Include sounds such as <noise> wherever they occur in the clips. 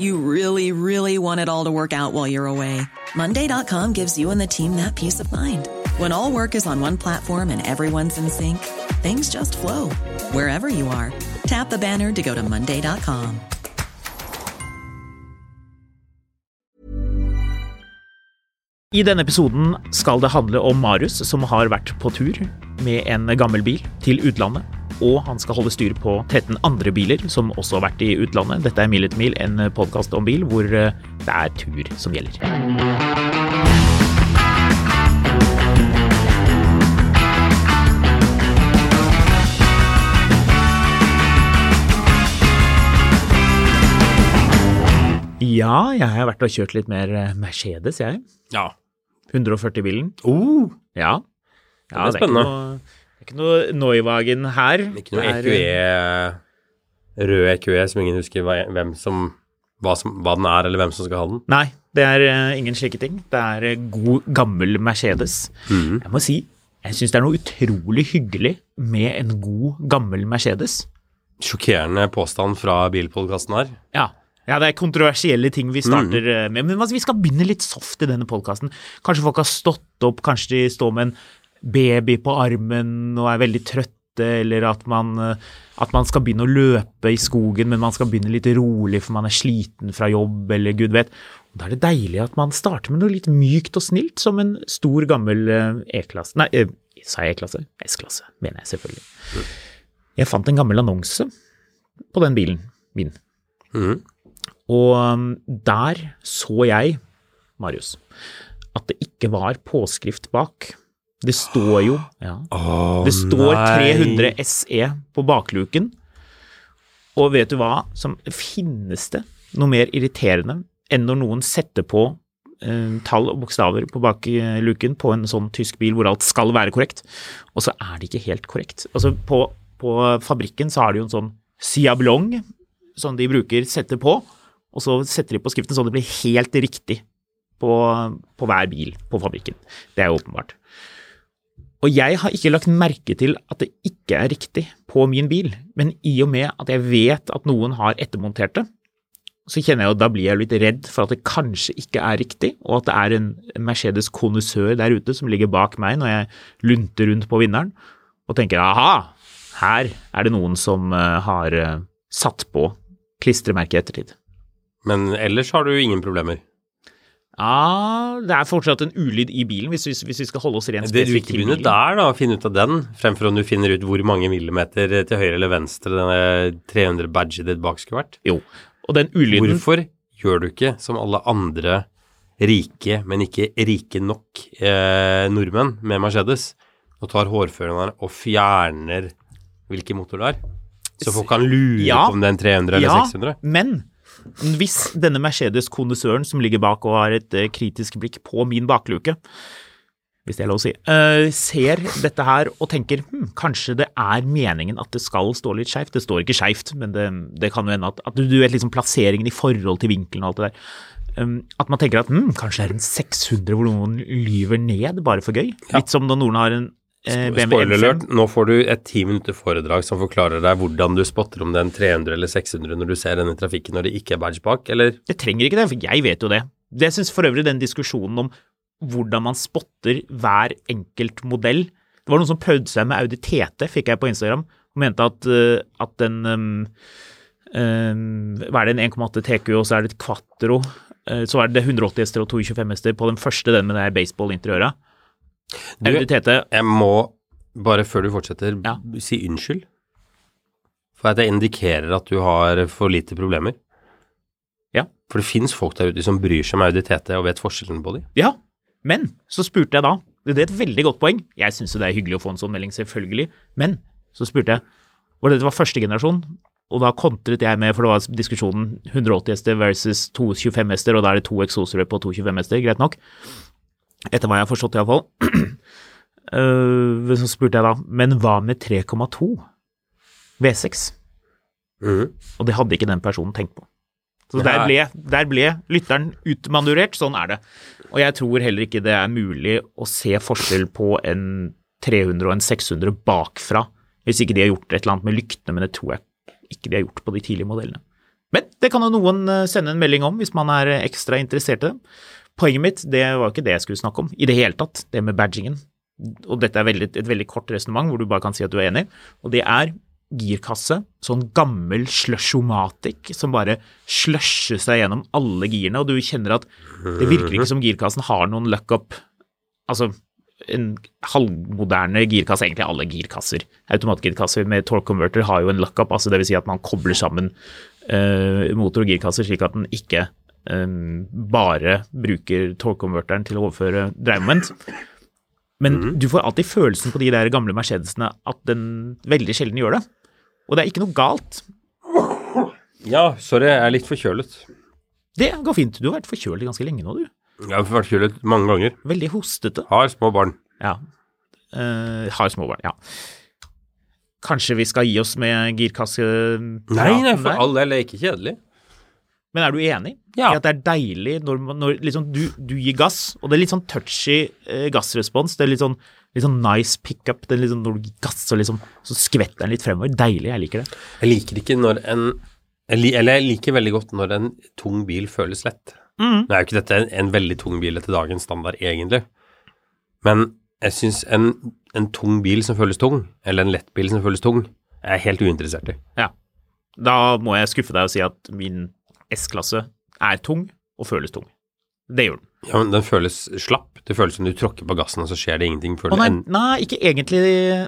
You really, really want it all to work out while you're away. Monday.com gives you and the team that peace of mind. When all work is on one platform and everyone's in sync, things just flow wherever you are. Tap the banner to go to Monday.com. I denne episoden skal det handle om Marius, som har vært på tur med en gammel bil til utlandet. Og han skal holde styr på 13 andre biler som også har vært i utlandet. Dette er Mil etter mil, en podkast om bil hvor eh, det er tur som gjelder. Ja, jeg har vært og kjørt litt mer eh, Mercedes, jeg. Ja. 140-bilen. Oh, Ja. ja Det er spennende. det er ikke noe Neuwagen her. ikke noe EQE, rød EQE som ingen husker hvem som, hva som, hva den er, eller hvem som skal ha den. Nei, det er eh, ingen slike ting. Det er eh, god, gammel Mercedes. Mm. Jeg må si, jeg syns det er noe utrolig hyggelig med en god, gammel Mercedes. Sjokkerende påstand fra bilpodkasten her. Ja. ja, det er kontroversielle ting vi starter eh, med, men altså, vi skal begynne litt soft i denne podkasten. Kanskje folk har stått opp, kanskje de står med en baby på armen og er veldig trøtte, eller at man, eh, at man skal begynne å løpe i skogen, men man skal begynne litt rolig for man er sliten fra jobb, eller gud vet. Da er det deilig at man starter med noe litt mykt og snilt, som en stor, gammel eh, E-klasse Nei, eh, sa jeg E-klasse? S-klasse, mener jeg selvfølgelig. Jeg fant en gammel annonse på den bilen min. Mm. Og der så jeg, Marius, at det ikke var påskrift bak. Det står jo ja, oh, Det står nei. 300 SE på bakluken. Og vet du hva som finnes det noe mer irriterende enn når noen setter på eh, tall og bokstaver på bakluken på en sånn tysk bil hvor alt skal være korrekt, og så er det ikke helt korrekt. Altså på, på fabrikken så har de jo en sånn siablong som de bruker, setter på, og så setter de på skriften så det blir helt riktig på, på hver bil på fabrikken. Det er jo åpenbart. Og jeg har ikke lagt merke til at det ikke er riktig på min bil, men i og med at jeg vet at noen har ettermontert det, så kjenner jeg jo, da blir jeg litt redd for at det kanskje ikke er riktig, og at det er en Mercedes kondisør der ute som ligger bak meg når jeg lunter rundt på vinneren, og tenker aha, her er det noen som eh, har eh, satt på klistremerket ettertid. Men ellers har du ingen problemer. Ja, det er fortsatt en ulyd i bilen, hvis vi, hvis vi skal holde oss rent Det, du spesifikt ikke til bilen. der, da, å finne ut av den, fremfor om du finner ut hvor mange millimeter til høyre eller venstre denne 300-badget ditt bak skulle vært. Jo, og den ulyden Hvorfor gjør du ikke som alle andre rike, men ikke rike nok eh, nordmenn med Mercedes, og tar hårføreren og fjerner hvilken motor det er? Så folk kan lure Ja. på om det er en 300 eller ja, 600? Men hvis denne Mercedes-kondisøren som ligger bak og har et eh, kritisk blikk på min bakluke, hvis det er lov å si, eh, ser dette her og tenker hm, kanskje det er meningen at det skal stå litt skeivt. Det står ikke skeivt, men det, det kan jo hende at, at du, du vet liksom plasseringen i forhold til vinkelen og alt det der. Um, at man tenker at hm, kanskje det er en 600 hvor noen lyver ned bare for gøy. Litt som når noen har en Spoiler M5. alert, nå får du et ti minutter foredrag som forklarer deg hvordan du spotter om det er en 300 eller 600 når du ser den i trafikken når det ikke er badge bak, eller? Det trenger ikke det, for jeg vet jo det. Det syns for øvrig den diskusjonen om hvordan man spotter hver enkelt modell Det var noen som prøvde seg med Audi TT, fikk jeg på Instagram, og mente at, eh, at den um, um, Hva er det, en 1,8 TQ, og så er det et Quatro, eh, så er det 180 hester og 225 hester på den første, den med det baseball-interiøret. Audi TT. Jeg må, bare før du fortsetter, Ja. si unnskyld. For at jeg indikerer at du har for lite problemer. Ja. For det fins folk der ute som bryr seg om Audi TT og vet forskjellen på dem. Ja, men så spurte jeg da Det er et veldig godt poeng. Jeg syns jo det er hyggelig å få en sånn melding, selvfølgelig. Men så spurte jeg Var det det var første generasjon? og da kontret jeg med, for det var diskusjonen 180 hester versus 225 hester, og da er det to eksosere på 225 hester, greit nok. Etter hva jeg har forstått, iallfall. Uh, <clears throat> så spurte jeg da, men hva med 3,2 V6? Mm. Og det hadde ikke den personen tenkt på. Så der er- ble, der ble lytteren utmanurert, sånn er det. Og jeg tror heller ikke det er mulig å se forskjell på en 300 og en 600 bakfra, hvis ikke de har gjort et eller annet med lyktene, men det tror jeg ikke de har gjort på de tidlige modellene. Men det kan jo noen eh, sende en melding om hvis man er eh, ekstra interessert i det. Poenget mitt, det var ikke det jeg skulle snakke om i det hele tatt, det med badgingen. Og dette er veldig, et veldig kort resonnement hvor du bare kan si at du er enig, og det er girkasse, sånn gammel slushomatic som bare slusher seg gjennom alle girene, og du kjenner at det virker ikke som girkassen har noen lockup. Altså, en halvmoderne girkasse, egentlig alle girkasser, automatgirkasser med torque converter har jo en lockup, altså det vil si at man kobler sammen uh, motor og girkasser slik at den ikke bare bruker torque converteren til å overføre dreiemoment. Men du får alltid følelsen på de der gamle Mercedesene at den veldig sjelden gjør det. Og det er ikke noe galt. Ja, sorry, jeg er litt forkjølet. Det går fint. Du har vært forkjølet ganske lenge nå, du. Jeg har vært forkjølet mange ganger. Veldig hostete. Har små barn. Ja. Uh, har små barn, ja. Kanskje vi skal gi oss med girkasse... Nei, nei, for all del, det er ikke kjedelig. Men er du enig Ja. i at det er deilig når, når liksom du, du gir gass, og det er litt sånn touchy eh, gassrespons, det er litt sånn, litt sånn nice pickup, det er litt sånn når du gir gass og liksom, så skvetter den litt fremover. Deilig, jeg liker det. Jeg liker ikke når en Eller jeg liker veldig godt når en tung bil føles lett. Mm. Nå er jo ikke dette en, en veldig tung bil etter dagens standard, egentlig. Men jeg syns en, en tung bil som føles tung, eller en lett bil som føles tung, er jeg helt uinteressert i. Ja. Da må jeg skuffe deg og si at min S-klasse er tung og føles tung. Det gjør den. Ja, men den føles slapp. Det føles som du tråkker på gassen, og så skjer det ingenting før den nei, nei, ikke egentlig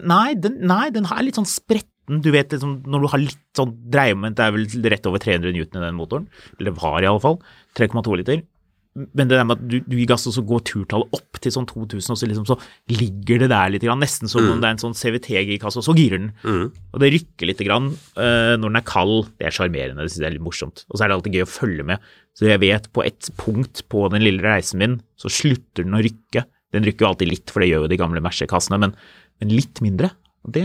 Nei, den, nei, den er litt sånn spretten. Du vet liksom, når du har litt sånn dreiemoment, det er vel rett over 300 newton i den motoren. Eller var i alle fall. 3,2 liter. Men det der med at du, du gir gass, og så går turtallet opp til sånn 2000, og så liksom så ligger det der litt, grann, nesten som om det er en sånn CVT-girkasse, og så girer den. Mm. Og det rykker litt grann, uh, når den er kald. Det er sjarmerende, det synes jeg er litt morsomt. Og så er det alltid gøy å følge med. Så jeg vet på et punkt på den lille reisen min, så slutter den å rykke. Den rykker jo alltid litt, for det gjør jo de gamle Merce-kassene, men, men litt mindre. Og det,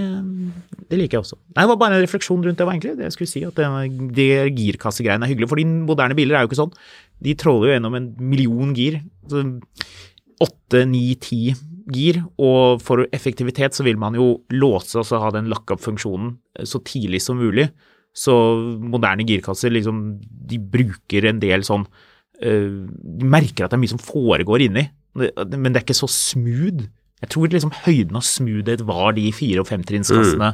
det liker jeg også. Nei, det var bare en refleksjon rundt det, var egentlig det jeg skulle si. At det, det girkassegreiene er hyggelig. For de moderne biler er jo ikke sånn. De tråler jo gjennom en million gir. Åtte, ni, ti gir. Og for effektivitet så vil man jo låse, altså ha den lock-up-funksjonen så tidlig som mulig. Så moderne girkasser, liksom, de bruker en del sånn eh, De merker at det er mye som foregår inni, men det er ikke så smooth. Jeg tror liksom høyden av smoothhet var de fire- og femtrinnskassene,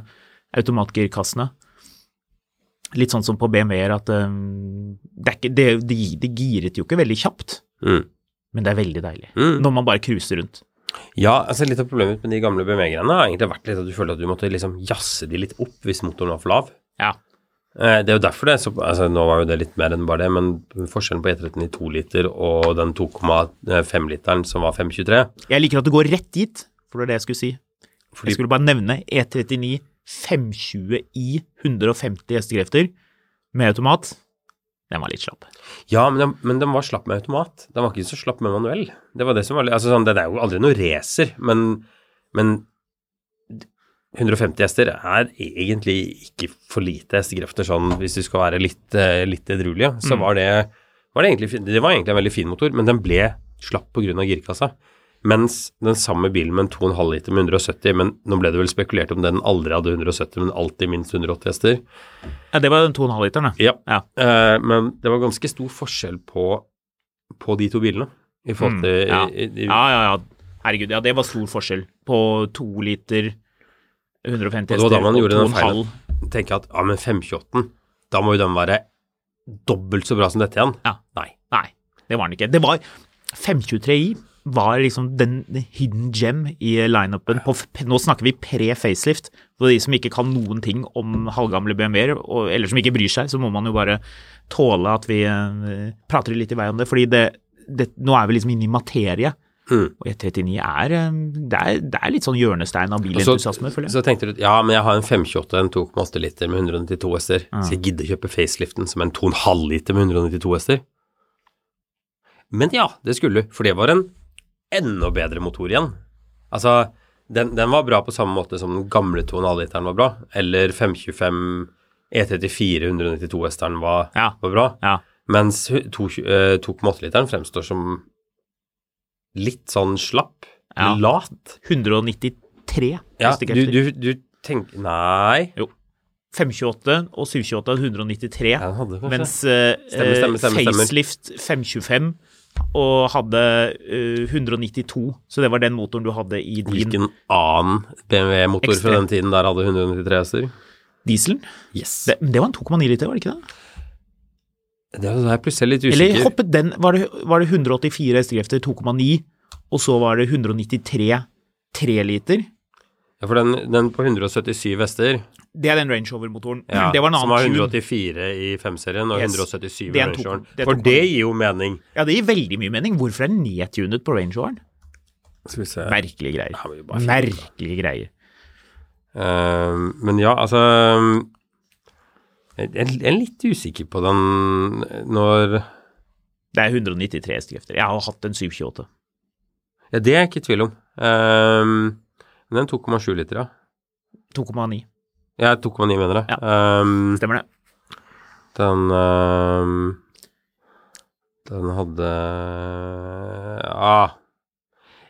automatgirkassene. Litt sånn som på BMW-er at um, det ikke, det, det, det, giret jo ikke veldig kjapt, Mm. men det er veldig deilig. Mm. Når man bare cruiser rundt. Ja, altså litt av problemet med de gamle BMW-greiene har egentlig vært litt at du føler at du måtte liksom jazze de litt opp hvis motoren var for lav. Ja. Eh, Det er jo derfor det så altså Nå var jo det litt mer enn bare det, men forskjellen på E13 i 2 liter og den 2,5-literen som var 523 Jeg liker at du går rett dit, for det er det jeg skulle si. Fordi- Jeg skulle bare nevne E E39 520 i 150 hestekrefter med automat. Den var litt slapp. Ja, men den, men den var slapp med automat. Den var ikke så slapp med manuell. Det var det som var litt- altså sånn, Det er jo aldri noe racer, men, men 150 hester er egentlig ikke for lite hestekrefter sånn hvis du skal være litt, eh, litt edruelig. Så var det, var det egentlig Det var egentlig en veldig fin motor, men den ble slapp pga. girkassa. Mens den samme bilen med en 2,5 liter med 170, men nå ble det vel spekulert om den aldri hadde 170, men alltid minst 180 hester. Ja, det var den 2,5-literen, Ja. Ja. Eh, men det var ganske stor forskjell på, på de to bilene. I forhold til Mm, ja. i, i, Ja, ja, ja. Herregud, ja, det var stor forskjell på to liter 150 Og det var da man gjorde den 2,5. feilen. Tenke at ja, men 528, da må jo den være dobbelt så bra som dette igjen. Ja. Nei. Nei, det var den ikke. Det var 523i var liksom den hidden gem i lineupen. På, nå snakker vi pre-facelift. For de som ikke kan noen ting om halvgamle BMW-er, eller som ikke bryr seg, så må man jo bare tåle at vi eh, prater litt i vei om det. Fordi det, det, nå er vi liksom inne i materie. Mm. Og E39 er, det er, det er litt sånn hjørnestein av bilentusiasme, føler jeg. Så tenkte du ja, men jeg har en 528, en 2,8 liter med 192 hester. Mm. Så jeg gidder kjøpe faceliften som en 2,5 liter med 192 hester. Men ja, det skulle du, for det var en enda bedre motor igjen. Altså, den, den var bra på samme måte som den gamle 2,5-literen var bra, eller 525 E34 192-hesteren var, Ja. var bra. Ja. Mens hu- to- eh, 2,8-literen fremstår som litt sånn slapp, Ja. lat. 193 Ja, du, du, du tenker Nei. 528 og 728 er 193, Ja, hadde mens uh, stemme, stemme, stemmer, stemmer. facelift 525 og hadde uh, 192, så det var den motoren du hadde i din Hvilken annen BMW-motor fra den tiden der hadde 193 hester? Dieselen. Yes. Det, det var en 2,9 liter, var det ikke det? Det er plutselig litt Eller usikker. hoppet den Var det, var det 184 hestekrefter 2,9, og så var det 193 3 liter? Ja, for den, den på 177 hester, Det er den Range Rover-motoren. ja, det var en som har 184 i 5-serien og Yes. 177 i Range Roveren. er For det gir jo mening. Ja, det gir veldig mye mening. Hvorfor er den nedtunet på Range Roveren? Skal vi se. Merkelige greier. Ja. Merkelige greier. Uh, men ja, altså jeg, er litt usikker på den når Det er 193 hestekrefter. Jeg har hatt en 728. Ja, det er jeg ikke i tvil om. Eh, men den 2,7 liter, ja. 2,9. Ja, 2,9 mener jeg. Ja. Um, Stemmer det? Den um, Den hadde Ja.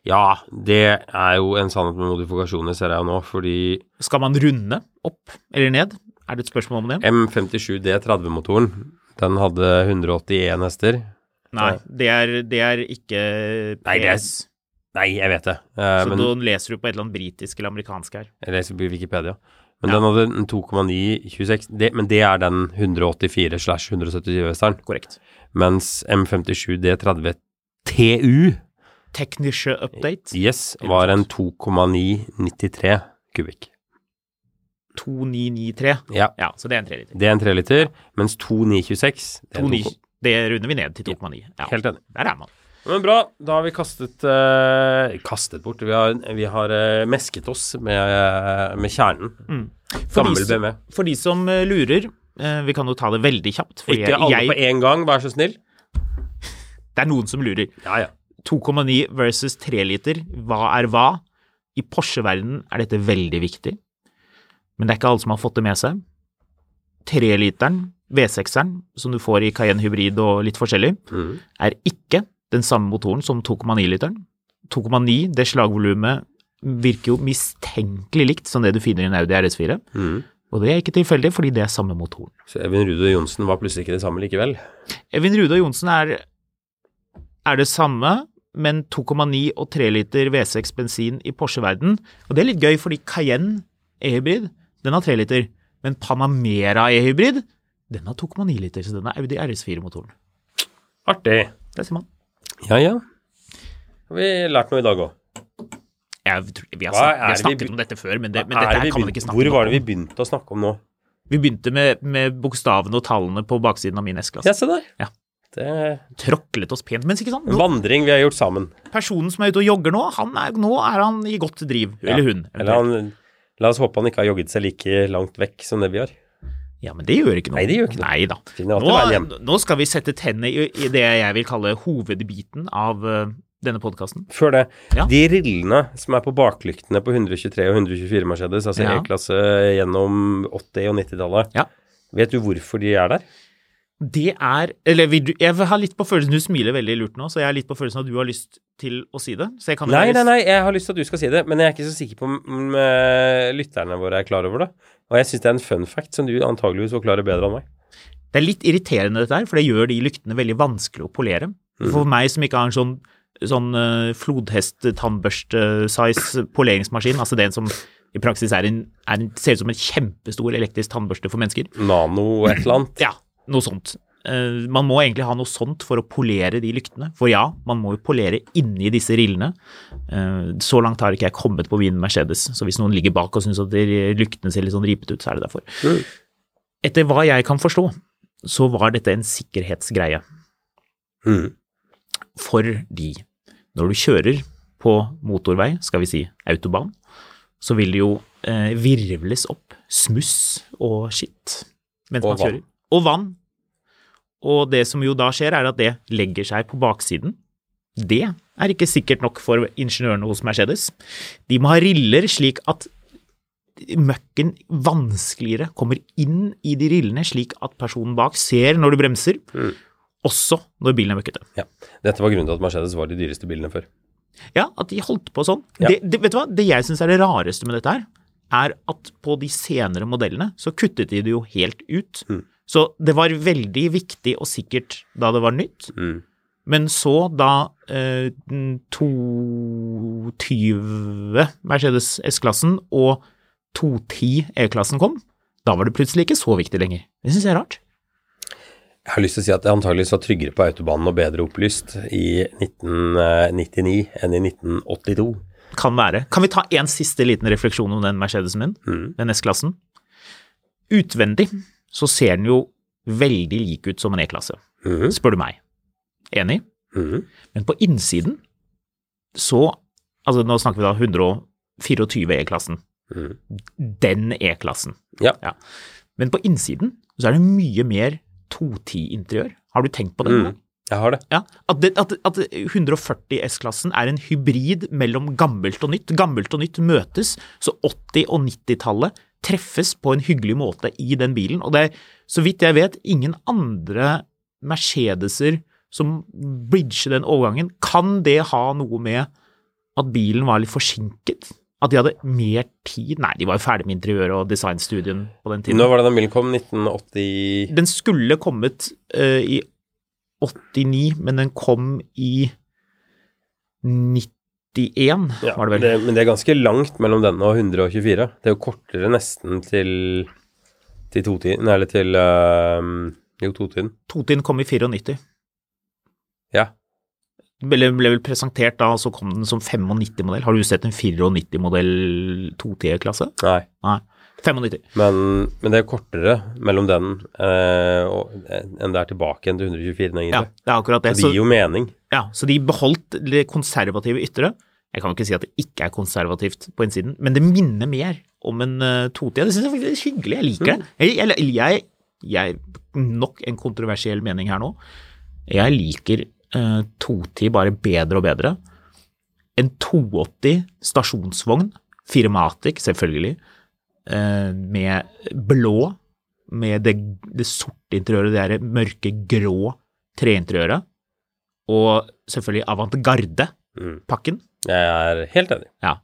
Ja, det er jo en sannhet med modifikasjoner, ser jeg jo nå, fordi Skal man runde opp eller ned? Er det et spørsmål om det? M57 D30-motoren, den hadde 181 hester. Nei, det er, det er ikke Nei, det er- PS. Nei, jeg vet det. Eh, Så men da leser du på et eller annet britisk eller amerikansk her. Jeg leser på Wikipedia. Men Ja. den hadde en 2,926, men det er den 184 slash 177 hesteren. Korrekt. Mens M57 D30 TU Technische update. Yes, var en 2,993 kubikk. 2993. Ja, Ja, så det er en 3 liter. det er en 3 liter, mens 2,926 det er en 29, 2,9. det runder vi ned til 2,9. Ja, Helt enig. der er man. Men bra, da har vi kastet uh, Kastet bort. Vi har, vi har uh, mesket oss med, uh, med kjernen. For Gammel de, som- for de som lurer, vi kan jo ta det veldig kjapt. Ikke alle jeg, på én gang, vær så snill. <laughs> det er noen som lurer. Ja, ja. 2,9 versus 3 liter, hva er hva? I Porsche-verdenen er dette veldig viktig, men det er ikke alle som har fått det med seg. 3-literen, V6-eren, som du får i Cayenne Hybrid og litt forskjellig, mm. er ikke den samme motoren som 2,9-literen. 2,9, det slagvolumet virker jo mistenkelig likt som det du finner i en Audi RS4, Mm. og det er ikke tilfeldig fordi det er samme motoren. Så Evin Rude Johnsen var plutselig ikke det samme likevel. Evin Rude og Johnsen er, er det samme, men 2,9 og 3 liter V6 bensin i Porsche-verden. Og det er litt gøy, fordi Cayenne E-hybrid, den har 3 liter, men Panamera E-hybrid, den har 2,9 liter, så den er Audi RS4-motoren. Artig. Det sier man. Ja, ja. Har vi lært noe i dag òg? Jeg, tror- vi har, snakket, vi har om dette før, men, det, men dette kan man ikke snakke om. Hvor var det vi begynte å snakke om nå? Vi begynte med, med bokstavene og tallene på baksiden av min S-klasse. Ja, se der. Ja. Det Tråklet oss pent, men ikke sant? en Nå, vandring vi har gjort sammen. personen som er ute og jogger nå, han er, nå er han i godt driv. Ja. Eller hun. Eller han La oss håpe han ikke har jogget seg like langt vekk som det vi har. Ja, men det gjør ikke noe. Nei, det gjør ikke noe. Nei. Nå, nå skal vi sette tennene i, i det jeg vil kalle hovedbiten av uh, denne podkasten. Før det, Ja. de rillene som er på baklyktene på 123 og 124 Mercedes, altså Ja. E-klasse gjennom 80- og 90-tallet, Ja. vet du hvorfor de er der? Det er Eller jeg har litt på følelsen Du smiler veldig lurt nå, så jeg har litt på følelsen at du har lyst til å si det. Så jeg kan Nei, nei, nei, jeg har lyst til at du skal si det, men jeg er ikke så sikker på om eh, lytterne våre er klar over det. Og jeg syns det er en fun fact som du antageligvis forklarer bedre enn meg. Det er litt irriterende dette her, for det gjør de lyktene veldig vanskelig å polere. Mm. For meg som ikke har en sånn, sånn uh, flodhest-tannbørste-size poleringsmaskin, altså den som i praksis er en, er en, ser ut som en kjempestor elektrisk tannbørste for mennesker, Nano et eller annet. Ja, noe sånt. Eh, man må egentlig ha noe sånt for å polere de lyktene. For ja, man må jo polere inni disse rillene. Eh, så langt har ikke jeg kommet på min Mercedes, så hvis noen ligger bak og syns at lyktene ser litt sånn ripete ut, så er det derfor. Etter hva jeg kan forstå, så var dette en sikkerhetsgreie. Mm. Fordi når du kjører på motorvei, skal vi si autobahn, så vil det jo eh, virvles opp smuss og skitt mens Og man kjører. Og vann. Og det som jo da skjer, er at det legger seg på baksiden. Det er ikke sikkert nok for ingeniørene hos Mercedes. De må ha riller slik at møkken vanskeligere kommer inn i de rillene, slik at personen bak ser når du bremser, også når bilen er møkkete. Ja. Dette var grunnen til at Mercedes var de dyreste bilene før. Ja, at de holdt på sånn. Ja. Det, det, vet du hva? Det jeg syns er det rareste med dette her, er at på de senere modellene så kuttet de det jo helt ut. Mm. Så det var veldig viktig og sikkert da det var nytt. Mm. Men så, da eh, 220 Mercedes S-klassen og 210 E-klassen kom, da var det plutselig ikke så viktig lenger. Det syns jeg er rart. Jeg har lyst til å si at jeg antageligvis var tryggere på autobanen og bedre opplyst i 1999 enn i 1982. Kan være. Kan vi ta en siste liten refleksjon om den Mercedesen min, Mm. den S-klassen? Utvendig så ser den jo veldig lik ut som en E-klasse, Mhm. spør du meg. Enig? Mhm. Men på innsiden så Altså, nå snakker vi da 124 E-klassen. Mhm. Den E-klassen. Ja. Men på innsiden så er det mye mer 210-interiør. Har du tenkt på det? Mm. Jeg har det. Ja, at, det, at, at 140 S-klassen er en hybrid mellom gammelt og nytt. Gammelt og nytt møtes, så 80- og 90-tallet treffes på en hyggelig måte i den bilen. Og det er, så vidt jeg vet, ingen andre Mercedeser som bridger den overgangen. Kan det ha noe med at bilen var litt forsinket? At de hadde mer tid? Nei, de var jo ferdig med interiøret og designstudien på den tiden. Når var det den bilen kom? 1980 Den skulle kommet uh, i 89, men den kom i 91, ja, var det vel. det, Men det er ganske langt mellom denne og 124. Det er jo kortere nesten til til totiden, eller til øh, Jo, totiden. Totiden kom i 94. Ja. Ble, ble vel presentert da, og så kom den som 95-modell. Har du sett en 94-modell 2T-klasse? Nei. Nei. 95. Men, men det er kortere mellom den eh, og, enn det er tilbake igjen til 124, egentlig. Ja, det er akkurat det. Så det gir jo mening. Ja, så de beholdt det konservative ytre. Jeg kan jo ikke si at det ikke er konservativt på innsiden, men det minner mer om en uh, 2T. Det syns jeg faktisk er hyggelig. Jeg liker det. Jeg, jeg, jeg, Nok en kontroversiell mening her nå. Jeg liker uh, 210 bare bedre og bedre. En 280 stasjonsvogn, Firmatic selvfølgelig, eh, med blå, med det, det sorte interiøret, det der mørke grå treinteriøret, og selvfølgelig avantgarde-pakken. Jeg er helt enig. Ja.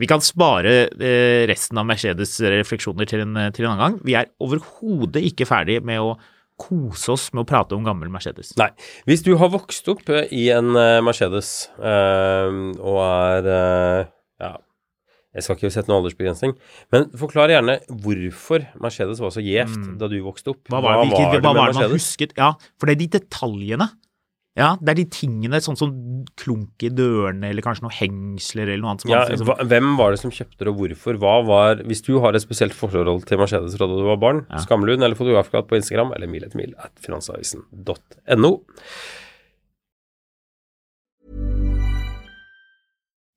Vi kan spare eh, resten av Mercedes refleksjoner til en, til en annen gang. Vi er overhodet ikke ferdig med å kose oss med å prate om gammel Mercedes. Nei. Hvis du har vokst opp eh, i en eh, Mercedes øh, og er eh, Ja, jeg skal ikke sette noen aldersbegrensning, men forklar gjerne hvorfor Mercedes var så gjevt da du vokste opp. Mm. Hva var, det, hva var det man Mercedes? husket? Ja, for det er de detaljene. Ja, det er de tingene, sånn som klunk i dørene, eller kanskje noen hengsler eller noe annet. Som Ja, man liksom- hva, hvem var det som kjøpte det, og hvorfor? Hva var Hvis du har et spesielt forhold til Mercedes fra da du var barn, Skamlund eller Fotografkatt på Instagram, eller mil etter mil at finansavisen.no.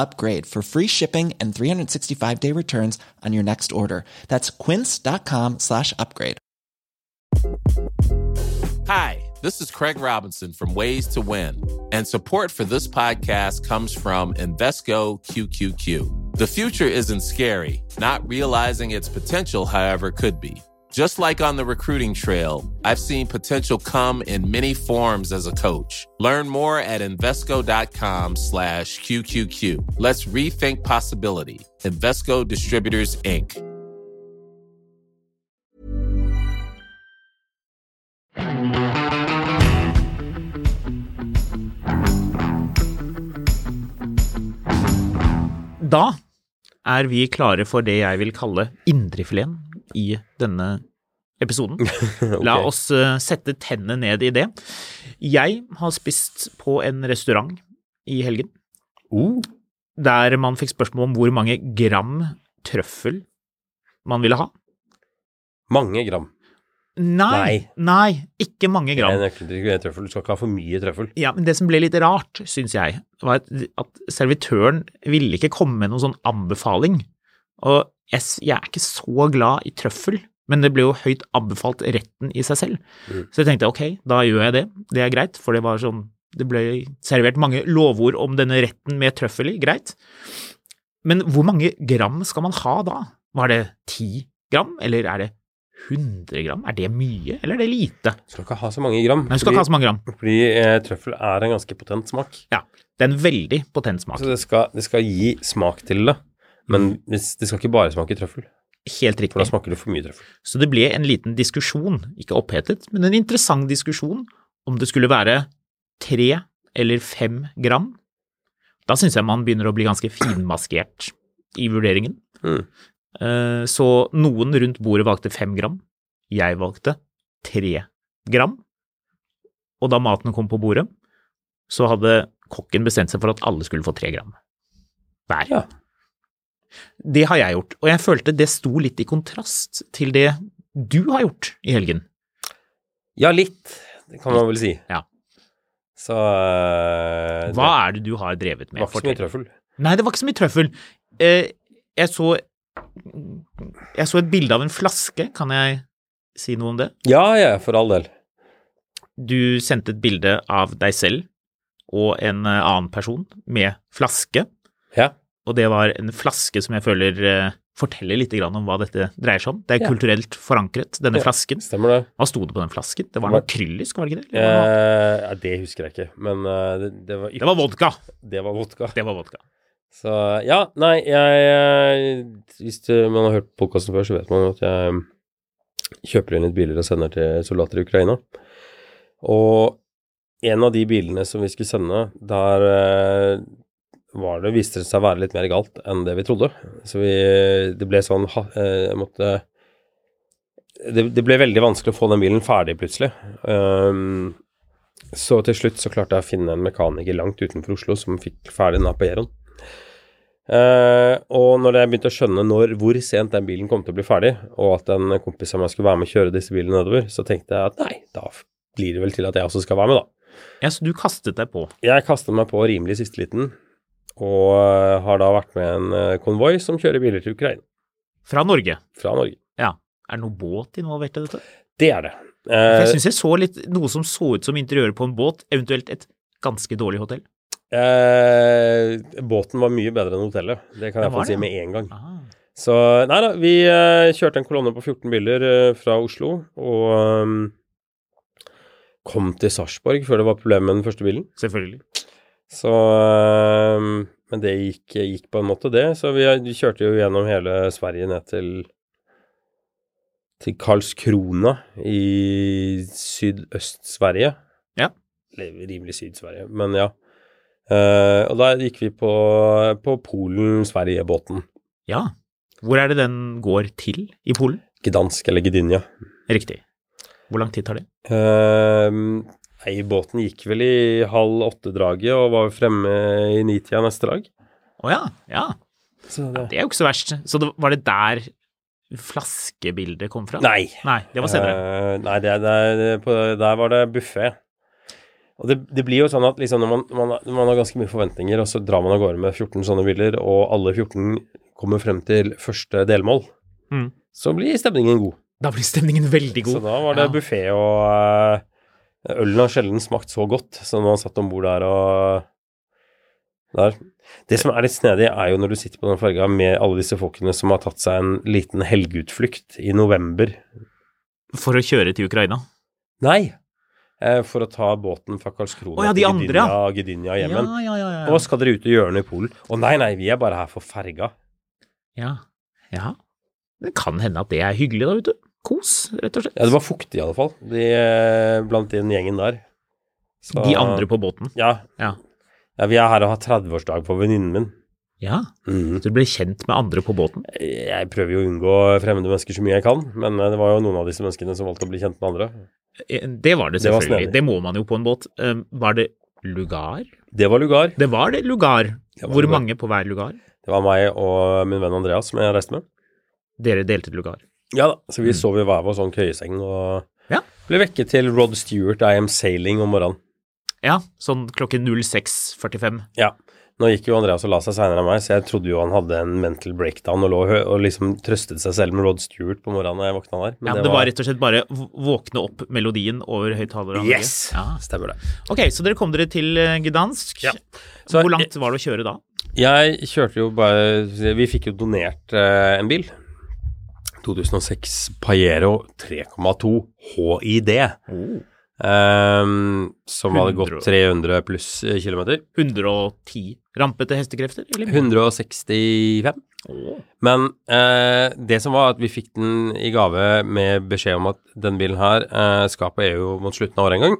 upgrade for free shipping and 365 day returns on your next order. That's quince.com slash upgrade. Hi, this is Craig Robinson from Ways to Win, and support for this podcast comes from Invesco QQQ. The future isn't scary, not realizing its potential, however, could be. Just like on the recruiting trail, I've seen potential come in many forms as a coach. Learn more at Invesco.com slash QQQ. Let's rethink possibility. Invesco Distributors, Inc. Da er vi klare for det jeg vil kalle indrefileten i denne episoden. <laughs> La oss eh, sette tennene ned i det. Jeg har spist på en restaurant i helgen, Oh, der man fikk spørsmål om hvor mange gram trøffel man ville ha. mange gram. Nei, nei, ikke mange gram. trøffel. Du skal ikke ha for mye trøffel. Ja, men det som ble litt rart, syns jeg, var at servitøren ville ikke komme med noen sånn anbefaling. Og jeg, jeg er ikke så glad i trøffel, men det ble jo høyt anbefalt retten i seg selv. Mm. Så jeg tenkte ok, da gjør jeg det. Det er greit, for det var sånn Det ble servert mange lovord om denne retten med trøffel i, greit. Men hvor mange gram skal man ha da? Var det ti gram, eller er det 100 gram? Er det mye, eller er det lite? Du skal ikke ha så mange gram. Nei, du skal ikke ha så mange gram. fordi eh, trøffel er en ganske potent smak. Ja, det er en veldig potent smak. Så det skal, det skal gi smak til det. Men det, skal ikke bare smake trøffel, Helt riktig. for da smaker det for mye trøffel. Så det ble en liten diskusjon, ikke opphetet, men en interessant diskusjon om det skulle være tre eller fem gram. Da syns jeg man begynner å bli ganske finmaskert i vurderingen. Mm. Eh, Så noen rundt bordet valgte fem gram. Jeg valgte tre gram. Og da maten kom på bordet, så hadde kokken bestemt seg for at alle skulle få tre gram hver. Ja. Det har jeg gjort, og jeg følte det sto litt i kontrast til det du har gjort i helgen. Ja, litt, det kan man vel si. Ja. Så eh, Hva er det du har drevet med? det var ikke så mye trøffel. Nei, det var ikke så mye trøffel. Eh, Jeg så Jeg så et bilde av en flaske, kan jeg si noe om det? Ja, ja, for all del. Du sendte et bilde av deg selv og en eh, annen person med flaske, Ja. Og det var en flaske som jeg føler eh, forteller litt grann om hva dette dreier seg om. Det er Ja. kulturelt forankret, denne Ja. flasken. Stemmer det. Hva sto det på den flasken? Det var noe kryllisk, var det ikke det? Eh, ja, det husker jeg ikke, men eh, det, det var ikke... det var vodka. Det var vodka. Det var vodka. Så ja, nei, jeg eh, Hvis man har hørt podkasten før, så vet man at jeg kjøper inn litt biler og sender til soldater i Ukraina. Og en av de bilene som vi skulle sende, der var det, viste det seg å være litt mer galt enn det vi trodde. Så vi Det ble sånn eh, Jeg måtte det, det ble veldig vanskelig å få den bilen ferdig plutselig. Um, så til slutt så klarte jeg å finne en mekaniker langt utenfor Oslo som fikk ferdig den Apayeroen. Uh, og når jeg begynte å skjønne når, hvor sent den bilen kom til å bli ferdig, og at en kompis av meg skulle være med å kjøre disse bilene nedover, så tenkte jeg at nei, da blir det vel til at jeg også skal være med, da. Ja, så du kastet deg på. Jeg kastet meg på rimelig siste liten, og eh, har da vært med en eh, konvoi som kjører biler til Ukraina Fra Norge. fra Norge. Ja. Er det noe båt involvert i dette? Det er det. For jeg Eh, syns jeg så litt noe som så ut som interiøret på en båt, eventuelt et ganske dårlig hotell. eh, båten var mye bedre enn hotellet, det kan jeg få si med en gang. Aha. Så nei da, vi eh, kjørte en kolonne på 14 biler eh, fra Oslo, og um, kom til Sarpsborg før det var problem med den første bilen. Selvfølgelig. Så ehm, Men det gikk, gikk på en måte, det. Så vi, kjørte jo gjennom hele Sverige ned til til Karlskrona i Sydøst-Sverige. Ja. Eller rimelig Syd-Sverige, men ja. Uh, og da gikk vi på, på Polen-Sverige-båten. Ja. Hvor er det den går til i Polen? Gdansk eller Gdynia. Riktig. Hvor lang tid tar det? Ehm, nei, båten gikk vel i halv åtte-draget og var fremme i nitida neste dag. Å ja. Ja. Så det... Det er jo ikke så verst. Så det, var det der flaskebildet kom fra? Nei. Nei, det var senere. Uh, nei, det, det, det, på, der var det buffé. Og det, det blir jo sånn at liksom når man, man, man har ganske mye forventninger, og så drar man av gårde med 14 sånne biler, og alle 14 kommer frem til første delmål, Mm. så blir stemningen god. Da blir stemningen veldig god. Så da var det Ja. buffé, og eh, ølen har sjelden smakt så godt som når man satt om bord der og der. Det som er litt snedig, er jo når du sitter på den ferga med alle disse folkene som har tatt seg en liten helgeutflukt i november. For å kjøre til Ukraina. Nei! Eh, for å ta båten fra Karlskrona oh, ja, til andre, ja. Gdynia, igjen. ja, ja, ja. Og skal dere ut og gjøre noe i Polen? Å nei, nei, vi er bare her for ferga. ja. ja. Det kan hende at det er hyggelig, da, vet du. Kos, rett og slett. Ja, det var fuktig i alle fall, de, eh, blant den gjengen der. Så- De andre på båten. Ja. Ja. ja vi er her og har 30-årsdag på venninnen min. Ja, mm. så du ble kjent med andre på båten? Jeg prøver jo å unngå fremmede mennesker så mye jeg kan, men eh, det var jo noen av disse menneskene som valgte å bli kjent med andre. Eh, Det var det Det var selvfølgelig. snedig. Det, må man jo på en båt. Var det lugar? Det var lugar. Det var det lugar. Det var Hvor lugar. mange på hver lugar? Det var meg og min venn Andreas som jeg reiste med. Dere delte lugar. Ja da, så vi sov i hver vår sånn køyeseng og Ja. ble vekket til Rod Stewart, I Am Sailing om morgenen. Ja, sånn klokken 06.45. Ja. Nå gikk jo Andreas og la seg seinere enn meg, så jeg trodde jo han hadde en mental breakdown og lå og liksom trøstet seg selv med Rod Stewart på morgenen da jeg våkna der. Ja, det, var rett og slett bare våkne opp melodien over høyttalerne? Yes! Ja. Stemmer det. Ok, så dere kom dere til eh, Gdansk. Ja. Så- Hvor langt var det å kjøre da? Jeg kjørte jo bare Vi fikk jo donert eh, en bil. 2006 Pajero 3,2 HID. ehm, som hadde gått 300 pluss kilometer. 110 rampete hestekrefter? Eller? 165. Oh. Men uh, det som var at vi fikk den i gave med beskjed om at denne bilen her uh, skal på EU mot slutten av året en gang.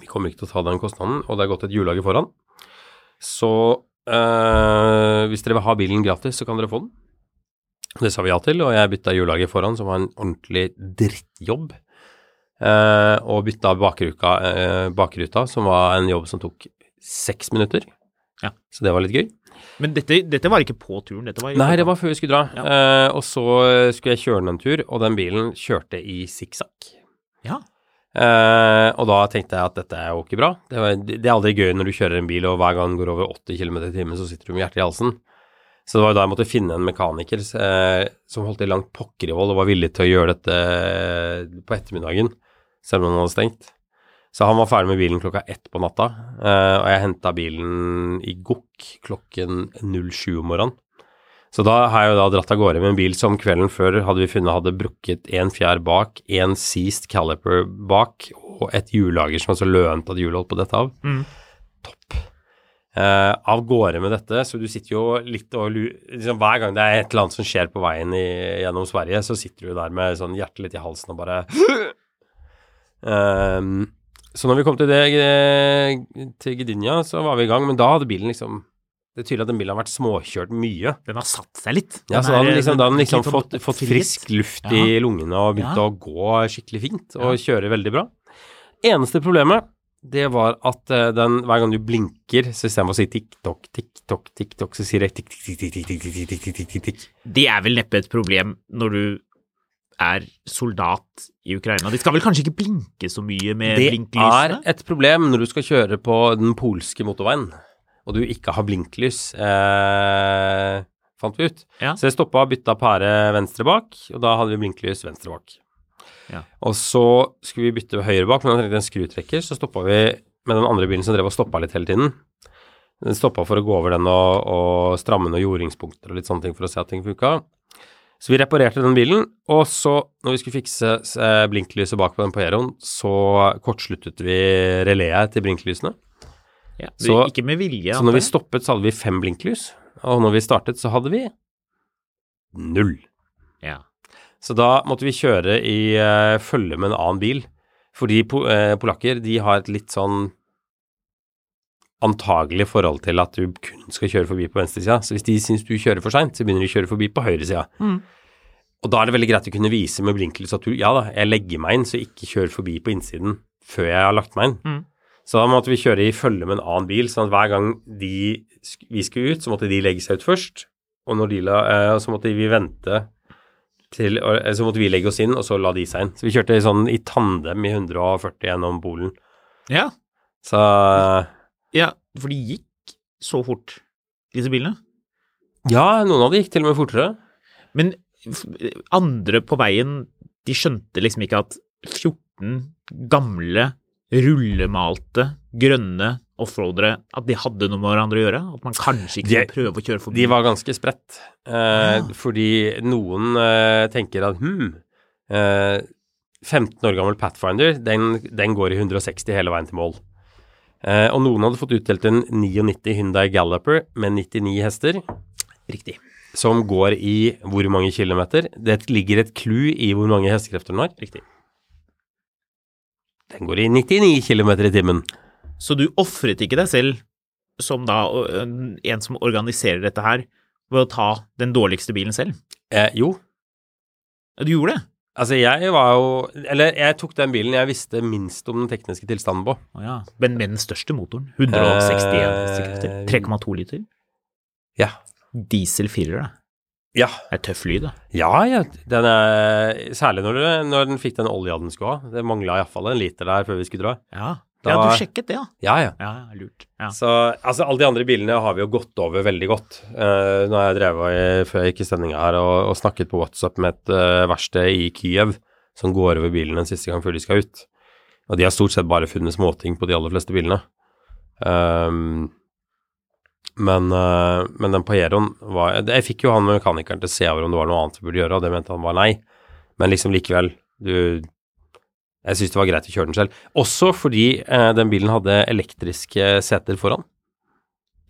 Vi kommer ikke til å ta den kostnaden, og det er gått et hjullager foran. Så uh, hvis dere vil ha bilen gratis, så kan dere få den. Det sa vi ja til, og jeg bytta hjullaget foran, som var en ordentlig drittjobb. Eh, og bytta bakruta, eh, bakruta, som var en jobb som tok seks minutter. Ja. Så det var litt gøy. Men dette, dette var ikke på turen? Var Nei, det var før vi skulle dra. Eh, og så skulle jeg kjøre den en tur, og den bilen kjørte i sikksakk. Ja. Eh, og da tenkte jeg at dette er jo ikke bra. Det, var, det er aldri gøy når du kjører en bil, og hver gang den går over 80 km i timen, så sitter du med hjertet i halsen. Så det var da jeg måtte finne en mekaniker eh, som holdt i langt pokker i vold og var villig til å gjøre dette eh, på ettermiddagen, selv om den hadde stengt. Så han var ferdig med bilen klokka ett på natta, eh, og jeg henta bilen i Gokk klokken 07 om morgenen. Så da har jeg jo da dratt av gårde med en bil som kvelden før hadde vi funnet hadde brukket en fjær bak, en seized caliper bak og et hjullager som var så løent at hjulet holdt på dette av. Mm. Topp. Eh, av gårde med dette, så du sitter jo litt og Liksom, hver gang det er et eller annet som skjer på veien i, gjennom Sverige, så sitter du der med sånn hjertet litt i halsen og bare <laughs> Ehm, Så når vi kom til, det, eh, til Gdynia, så var vi i gang, men da hadde bilen liksom Det er tydelig at den bilen har vært småkjørt mye. Den har satt seg litt. Ja, så da er- den liksom, den den liksom fått, fått frisk luft Ja. i lungene og begynt Ja. å gå skikkelig fint og kjøre veldig bra. Eneste problemet, det var at eh, den, hver gang du blinker, så istedenfor å si tikk-tokk, tikk-tokk, tikk-tokk, så sier jeg tikk-tikk-tikk-tikk-tikk-tikk-tikk-tikk. Det er vel neppe et problem når du er soldat i Ukraina. De skal vel kanskje ikke blinke så mye med Det er et problem når du skal kjøre på den polske motorveien, og du ikke har blinklys, eh, fant vi ut. Ja. Så jeg stoppa og bytta pære venstre bak, og da hadde vi blinklys venstre bak. Ja. Og så skulle vi bytte høyre bak, men trengte en skrutrekker, så stoppa vi med den andre bilen som drev og stoppa litt hele tiden. Den stoppa for å gå over den og, og stramme noen jordingspunkter og litt sånne ting for å se at ting funka. Så vi reparerte den bilen, og så, når vi skulle fikse eh, blinklyset bak på den Pajeroen, så kortsluttet vi reléet til blinklysene. Ja, Så- ikke med vilje. Så når vi stoppet, så hadde vi fem blinklys, og når vi startet, så hadde vi null. Ja. Så da måtte vi kjøre i uh, følge med en annen bil, fordi po uh, polakker, de har et litt sånn antagelig forhold til at du kun skal kjøre forbi på venstresida. Så hvis de syns du kjører for seint, så begynner de å kjøre forbi på høyresida. Mm. Og da er det veldig greit å kunne vise med blinklys at du, ja da, jeg legger meg inn, så ikke kjør forbi på innsiden før jeg har lagt meg inn. Mm. Så da måtte vi kjøre i følge med en annen bil, sånn at hver gang de, vi skulle ut, så måtte de legge seg ut først, og når de la, uh, så måtte vi vente til, eh, så måtte vi legge oss inn, og så la de seg inn. Så vi kjørte sånn i tandem i 140 gjennom Polen. ja. Så Ja, for de gikk så fort, disse bilene. ja, noen av de gikk til og med fortere. Men andre på veien, de skjønte liksom ikke at 14 gamle, rullemalte, grønne offroadere, at de hadde noe med hverandre å gjøre? At man kanskje ikke De- prøve å kjøre forbi? De var ganske spredt, eh, Ja. fordi noen eh, tenker at hm, eh, 15 år gammel Pathfinder, den, den går i 160 hele veien til mål. Eh, og noen hadde fått utdelt en 99 Hyundai Galloper med 99 hester, Riktig. som går i hvor mange kilometer? Det ligger et clou i hvor mange hestekrefter den har. Riktig. Den går i 99 kilometer i timen. Så du ofret ikke deg selv som da en som organiserer dette her, ved å ta den dårligste bilen selv? Eh, jo, Du gjorde det? altså jeg var jo Eller jeg tok den bilen jeg visste minst om den tekniske tilstanden på. Oh, ja. Men med den største motoren. 161 Eh, hestekrefter. 3,2 liter. Ja. Diesel firer, da. Ja. Det er tøff lyd, da. Ja, ja. Den er, særlig når, du, når den fikk den olja den skulle ha. Det mangla iallfall en liter der før vi skulle dra. Ja, Da- ja du sjekket det, ja. Ja, ja. Ja, ja, lurt. Ja. Så altså, alle de andre bilene har vi jo gått over veldig godt. Uh, nå har jeg drevet i, før jeg gikk i sendinga her og, og snakket på WhatsApp med et uh, verksted i Kyiv som går over bilene en siste gang før de skal ut. Og de har stort sett bare funnet småting på de aller fleste bilene. Um, men, uh, men den Pajeroen var Jeg fikk jo han mekanikeren til å se over om det var noe annet vi burde gjøre, og det mente han var nei. Men liksom likevel, du Jeg syns det var greit å kjøre den selv. Også fordi eh, den bilen hadde elektriske seter foran.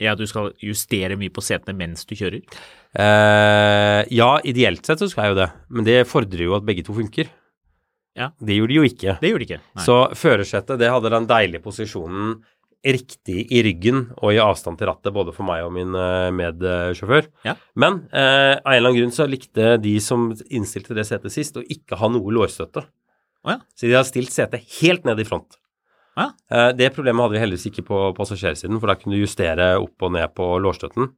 ja, du skal justere mye på setene mens du kjører. Eh, ja, ideelt sett så skal jeg jo det, men det fordrer jo at begge to funker. Ja. Det gjorde de jo ikke. Det gjorde de ikke. Nei. Så førersetet, det hadde den deilige posisjonen riktig i ryggen og i avstand til rattet, både for meg og min eh, medsjåfør. Ja. Men eh, av en eller annen grunn så likte de som innstilte det setet sist, å ikke ha noe lårstøtte. Å ja. Så de har stilt setet helt ned i front. Ja. Eh, det problemet hadde vi heldigvis ikke på passasjersiden, for da kunne du justere opp og ned på lårstøtten.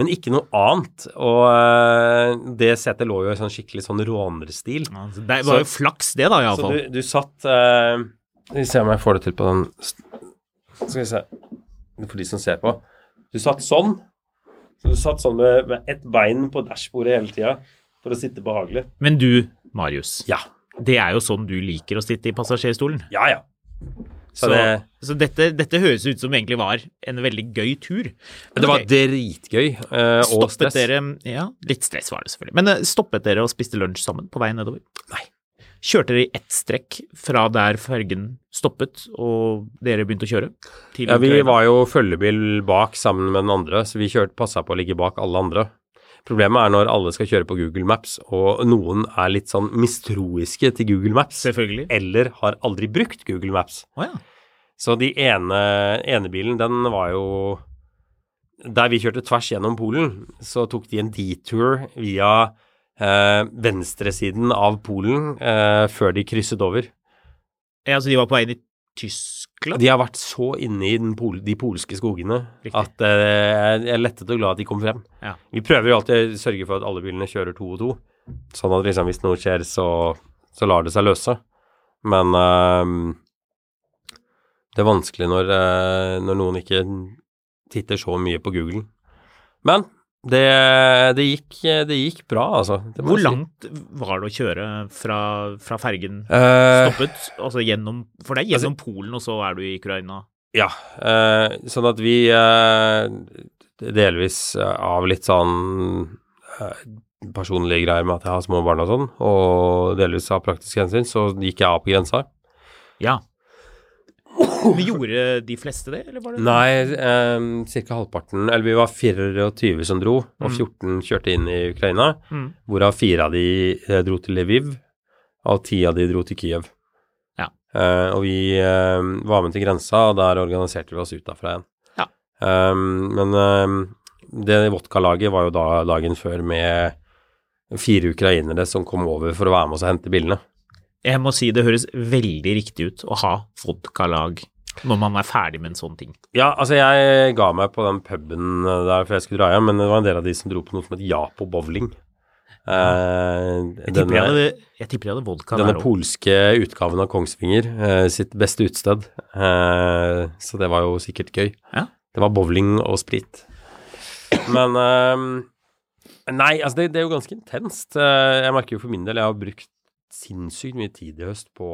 Men ikke noe annet. Og eh, det setet lå jo i sånn skikkelig sånn rånerstil. Ja, så Det var jo flaks, det, da, Så du, du satt Skal vi se om jeg får det til på den Skal vi se For de som ser på. Du satt sånn. Så du satt sånn med, med ett bein på dashbordet hele tida for å sitte behagelig. Men du, Marius, Ja. Det er jo sånn du liker å sitte i passasjerstolen. Ja, ja. Så, Så, det, så dette, dette høres ut som egentlig var en veldig gøy tur. Men det var dritgøy. Uh, og stress. dere Ja, litt stress var det selvfølgelig. Men uh, stoppet dere og spiste lunsj sammen på vei nedover? Nei. Kjørte dere i ett strekk fra der fergen stoppet, og dere begynte å kjøre? Ja, vi var jo følgebil bak sammen med den andre, så vi kjørte passa på å ligge bak alle andre. Problemet er når alle skal kjøre på Google Maps, og noen er litt sånn mistroiske til Google Maps, Selvfølgelig. eller har aldri brukt Google Maps. Oh, ja. Så de ene, ene bilen, den var jo Der vi kjørte tvers gjennom Polen, så tok de en detour via eh, venstresiden av Polen eh, før de krysset over. ja. Så de var på vei inn i Tyskland? De har vært så inne i den pol de polske skogene Riktig. at eh, jeg er lettet og glad at de kom frem. Ja. Vi prøver jo alltid å sørge for at alle bilene kjører to og to, sånn at liksom hvis noe skjer, så, så lar det seg løse. Men eh, det er vanskelig når, eh, når noen ikke titter så mye på Google. Men det, det, gikk, det gikk bra, altså. Hvor si. langt var det å kjøre fra, fra fergen uh, stoppet? Altså gjennom For det er gjennom Polen, og så er du i Ukraina? Ja, Uh, sånn at vi uh, delvis av litt sånn personlige greier med at jeg har små barn og sånn, og delvis av praktiske hensyn, så gikk jeg av på grensa. Ja. Men gjorde de fleste det, eller var det Nei, eh, ca. halvparten, eller vi var 24 som dro, og 14 kjørte inn i Ukraina, Mm. hvorav fire av de eh, dro til Lviv, og ti av de dro til Kiev. Ja. Eh, og vi eh, var med til grensa, og der organiserte vi oss ut derfra igjen. Ja. Men det vodkalaget var jo da dagen før med fire ukrainere som kom over for å være med oss og hente bilene. Jeg må si det høres veldig riktig ut å ha vodkalag når man er ferdig med en sånn ting. Ja, altså jeg ga meg på den puben der før jeg skulle dra hjem, men det var en del av de som dro på noe som het Japo bowling. Eh, Jeg tipper jeg hadde, jeg tipper jeg hadde vodka Denne der òg. polske utgaven av Kongsvinger, eh, sitt beste utested. Eh, så det var jo sikkert gøy. Ja. Det var bowling og sprit. Men eh, Nei, altså det, det er jo ganske intenst. Eh, jeg merker jo for min del, jeg har brukt sinnssykt mye tid i høst på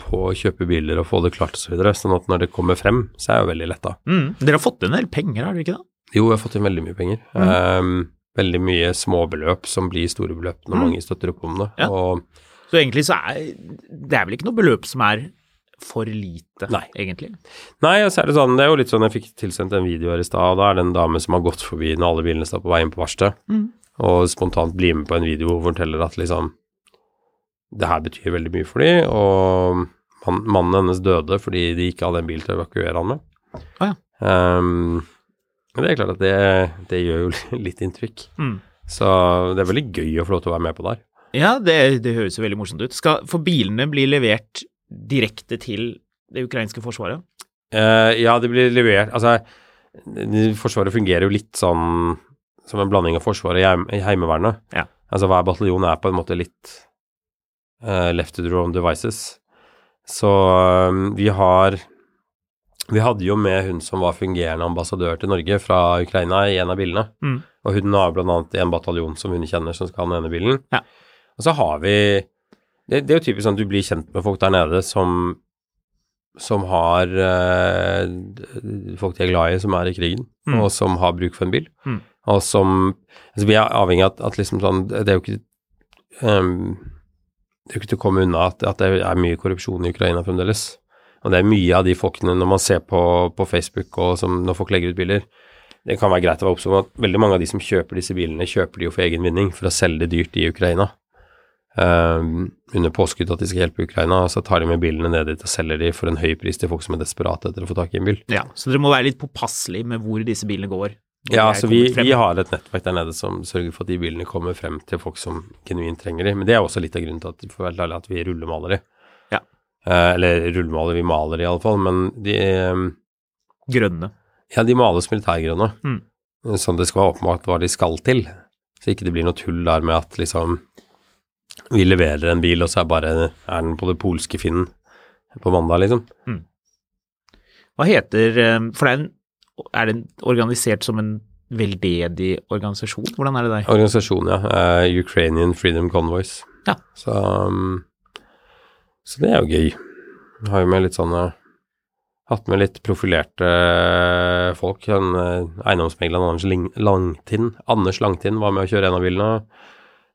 på å kjøpe biler og få det klart osv. Så videre, sånn at når det kommer frem, så er jeg jo veldig letta. Mm. Dere har fått en del penger, har dere ikke det? Jo, jeg har fått inn veldig mye penger. Eh, veldig mye småbeløp som blir store beløp når Mm. mange støtter opp om det. Ja. Og Så egentlig så er det er vel ikke noe beløp som er for lite, Nei. egentlig. Nei, og så er det sånn, det er jo litt sånn, jeg fikk tilsendt en video her i stad, og da er det en dame som har gått forbi når alle bilene står på vei inn på verkstedet, Mm. og spontant blir med på en video hvor hun forteller at liksom, det her betyr veldig mye for dem, og man, mannen hennes døde fordi de ikke hadde en bil til å evakuere han med. Ah, ja. Um, men det er klart at det, det gjør jo <laughs> litt inntrykk. Mm. Så det er veldig gøy å få lov til å være med på der. Ja, det, det høres jo veldig morsomt ut. Skal, for bilene bli levert direkte til det ukrainske forsvaret? Uh, ja, det blir levert Altså, Forsvaret fungerer jo litt sånn som en blanding av Forsvaret og Heimevernet. Ja. Altså hver bataljon er på en måte litt left to own devices. Så eh, vi har Vi hadde jo med hun som var fungerende ambassadør til Norge fra Ukraina i en av bilene. Mm. Og hun har annet en bataljon som hun kjenner som skal ha den ene bilen. Ja. Og så har vi det, det er jo typisk sånn at du blir kjent med folk der nede som som har eh, folk de er glad i, som er i krigen, Mm. og som har bruk for en bil. Mm. Og som altså Vi er avhengig av at, at liksom sånn Det er jo ikke ehm, Det er jo ikke til å komme unna at, at det er mye korrupsjon i Ukraina fremdeles. Og det er mye av de folkene, når man ser på, på Facebook og når folk legger ut biler Det kan være greit å være oppsom at veldig mange av de som kjøper disse bilene, kjøper de jo for egen vinning, for å selge det dyrt i Ukraina. Um, under påskudd at de skal hjelpe Ukraina, og så tar de med bilene ned dit og selger de for en høy pris til folk som er desperate etter å få tak i en bil. Ja, så dere må være litt påpasselige med hvor disse bilene går. Ja, de er så vi, vi har et nettverk der nede som sørger for at de bilene kommer frem til folk som genuint trenger de. Men det er også litt av grunnen til at, for at vi rullemaler de. Ja. Eh, eller rullemaler, vi maler i alle fall, men de, eh, Grønne. ja, de males militærgrønne. Mm. Sånn det skal være åpenbart hva de skal til. Så ikke det blir noe tull der med at liksom vi leverer en bil, og så er, bare, er den på det polske Finn på mandag, liksom. Hva heter eh, For det er, en, er den organisert som en veldedig organisasjon? Hvordan er det der? Organisasjonen, ja. Uh, Ukrainian Freedom Convoys. Ja. Så, um, så det er jo gøy. Jeg har jo med litt sånne Hatt med litt profilerte folk. En, uh, eiendomsmegleren Anders Langtind, Anders Langtind var med å kjøre en av bilene.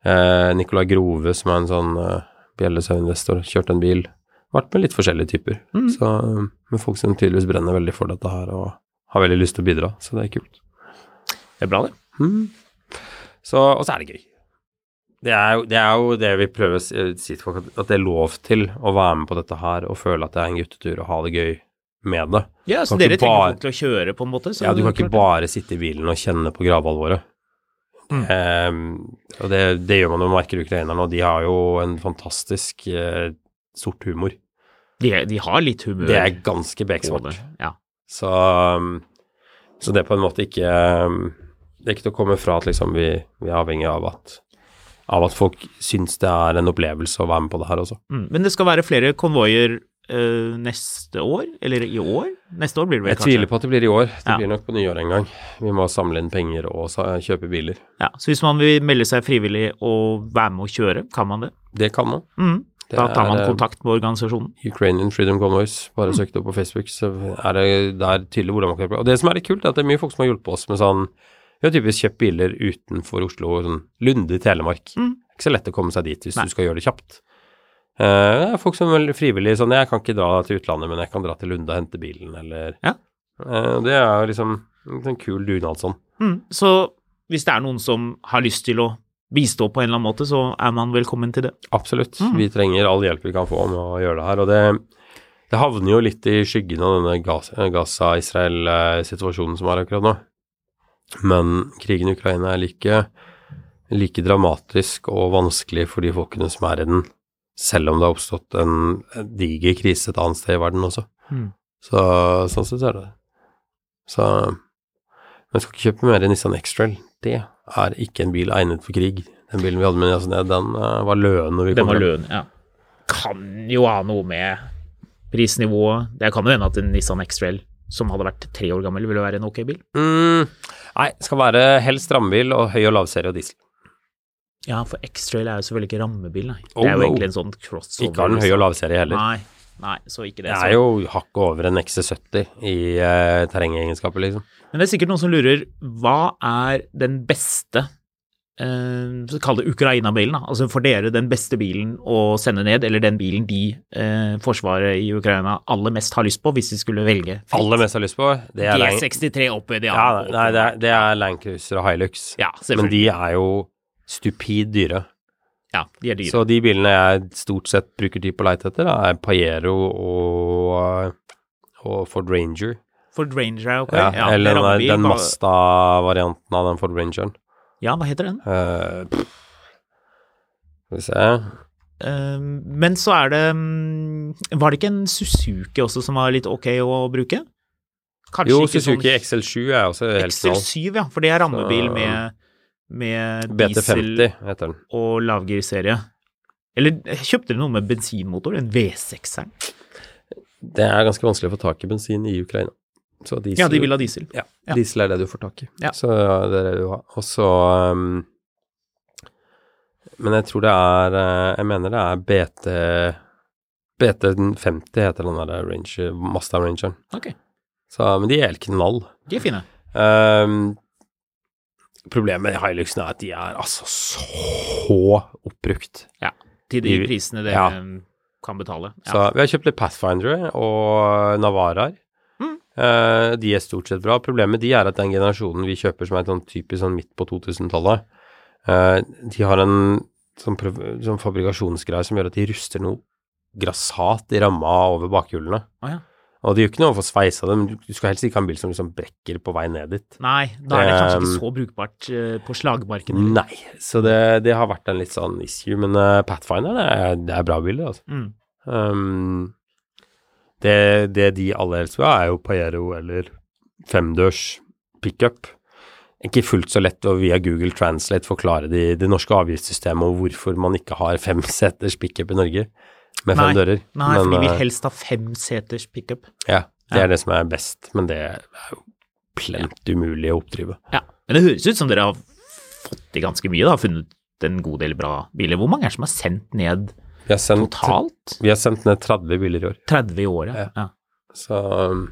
Uh, Nicolai Grove, som er en sånn eh, bjellesauinvestor, kjørte en bil. Vært med litt forskjellige typer. Mm. Så, um, med folk som tydeligvis brenner veldig for dette her og har veldig lyst til å bidra. Så det er kult. Det er bra, det. Mm. Så, og så er det gøy. Det er, jo, det er jo det vi prøver å si si til folk, at, det er lov til å være med på dette her og føle at det er en guttetur og ha det gøy med det. Ja, så dere trenger folk til å kjøre, på en måte? Ja, du kan ikke bare sitte i bilen og kjenne på gravalvoret. Mm. Um, og det, det gjør man når man merker ukrainerne, og de har jo en fantastisk uh, sort humor. De, de har litt humør. Det er ganske beksvart. Ja. Så, um, så det er på en måte ikke um, Det er ikke til å komme fra at liksom vi, vi er avhengig av at, av at folk syns det er en opplevelse å være med på det her også. Mm. Men det skal være flere konvoier øh, neste år? Eller i år? Neste år blir det vel Jeg kanskje? tviler på at det blir i år. Det Ja. blir nok på nyår en gang. Vi må samle inn penger og kjøpe biler. Ja, så hvis man vil melde seg frivillig og være med å kjøre, kan man det? Det kan man. Mm. Det Da tar man er, eh, kontakt med organisasjonen. Ukrainian Freedom Convoys. Bare søk det opp på Facebook, så er det der tydelig hvordan man kan hjelpe. Og det som er litt kult, er at det er mye folk som har hjulpet oss med sånn Vi har typisk kjøpt biler utenfor Oslo, sånn Lunde i Telemark. Mm. Ikke så lett å komme seg dit hvis Nei. du skal gjøre det kjapt. Uh, det er folk som er veldig frivillige sånn Jeg kan ikke dra til utlandet, men jeg kan dra til Lunde og hente bilen, eller Ja. uh, Det er liksom en sånn kul dugnad sånn. Mm. Så hvis det er noen som har lyst til å bistå på en eller annen måte, så er man velkommen til det. Absolutt. Mm. Vi trenger all hjelp vi kan få med å gjøre det her. Og det, det havner jo litt i skyggen av denne Gaza- Gaza-Israel-situasjonen som er akkurat nå. Men krigen i Ukraina er like, like dramatisk og vanskelig for de folkene som er i den, selv om det har oppstått en, en diger krise et annet sted i verden også. Mm. Så sånn sett er det. Så Men jeg skal ikke kjøpe mer Nissan X-Trail. Det er ikke en bil egnet for krig. Den bilen vi hadde med oss ned, den eh, var løen når vi Den kom var løen, løn, ja. Kan jo ha noe med prisnivået Det kan jo hende at en Nissan X-Trail som hadde vært tre år gammel, ville være en ok bil. Mm, nei, skal være helst rammebil og høy- og lavserie og diesel. Ja, for X-Trail er jo selvfølgelig ikke rammebil, nei. Oh, det er jo egentlig en sånn crossover. Ikke har den høy- og lavserie heller. Nei, nei, så ikke det. Det så- er jo hakket over en XC70 i eh, terrengegenskaper, liksom. Men det er sikkert noen som lurer, hva er den beste eh, Kall det Ukraina-bilen, da. Altså for dere den beste bilen å sende ned, eller den bilen de eh, forsvaret i Ukraina aller mest har lyst på, hvis de skulle velge fritt. Aller mest har lyst på, det er Land- G63 oppi det ja, nei, det er, det er Land Cruiser og Hilux. Ja, Men de er jo stupid dyre. Ja, de er dyre. Så de bilene jeg stort sett bruker tid på å leite etter, er Pajero og, og Ford Ranger. Ford Ranger er ok. Ja, Ja, eller den, den Mazda-varianten av den Ford Rangeren. Ja, hva heter den? Uh. Skal vi se uh, men så er det mm, Var det ikke en Suzuki også som var litt ok å bruke? Kanskje Jo, Suzuki sånn XL7 er også helt knall. XL7, ja, for det er rammebil med, med diesel BT50 heter den. og lavgirserie. Eller kjøpte dere noe med bensinmotor? En V6-er? Det er ganske vanskelig å få tak i bensin i Ukraina. Så diesel, Ja, de vil ha diesel. Ja, Ja. diesel er det du får tak i. Ja. Så det er det du har. Og så um, Men jeg tror det er eh, Jeg mener det er BT BT50 heter den der Range, Mazda Rangeren. Okay. Så, men de er helt knall. de er fine. Um, problemet med Hiluxen er at de er altså så oppbrukt. Til de prisene dere ja. kan betale. Ja. Så vi har kjøpt litt Pathfindere og Navaraer. Mm. Eh, de er stort sett bra. Problemet de er at den generasjonen vi kjøper som er sånn typisk sånn midt på 2000-tallet, eh, de har en sånn, sånn fabrikasjonsgreie som gjør at de ruster noe grassat i ramma over bakhjulene. Oh, ja. Og det gjør ikke noe å få sveisa det, men du- skal helst ikke ha en bil som liksom brekker på vei ned dit. Nei, da er det kanskje ikke Um, så brukbart eh, på slagmarken. Nei, så det, det har vært en litt sånn issue, men uh, Pathfinder det er, det er bra biler, altså. Mm. Um, det, det de aller helst vil ha, er jo Pajero eller femdørs pickup. Ikke fullt så lett å via Google Translate forklare de, det norske avgiftssystemet og hvorfor man ikke har femseters pickup i Norge med fem Nei. dører. Nei, for de vil uh, helst ha femseters pickup. Ja, det Ja. er det som er best, men det er jo plent umulig å oppdrive. Ja. Men det høres ut som dere har fått i ganske mye, da. Funnet en god del bra biler. Hvor mange er det som har sendt ned Vi har sendt, totalt? vi har sendt ned 30 biler i år, 30 i året. Ja. Ja. så, um,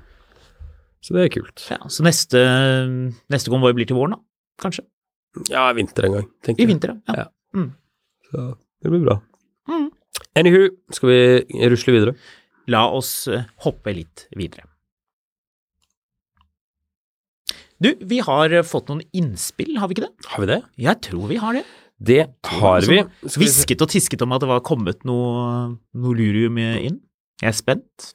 så det er kult. ja. Så neste, neste konvoi blir til våren, da? Kanskje? Ja, vinter en gang, tenker I jeg. vinter, ja. Ja. Så det blir bra. Mm. Anywho, skal vi rusle videre? La oss eh, hoppe litt videre. Du, vi har eh, fått noen innspill, har vi ikke det? Har vi det? Jeg tror vi har det. Det har vi. Hvisket og tisket om at det var kommet noe, noe lurium inn. Jeg er spent.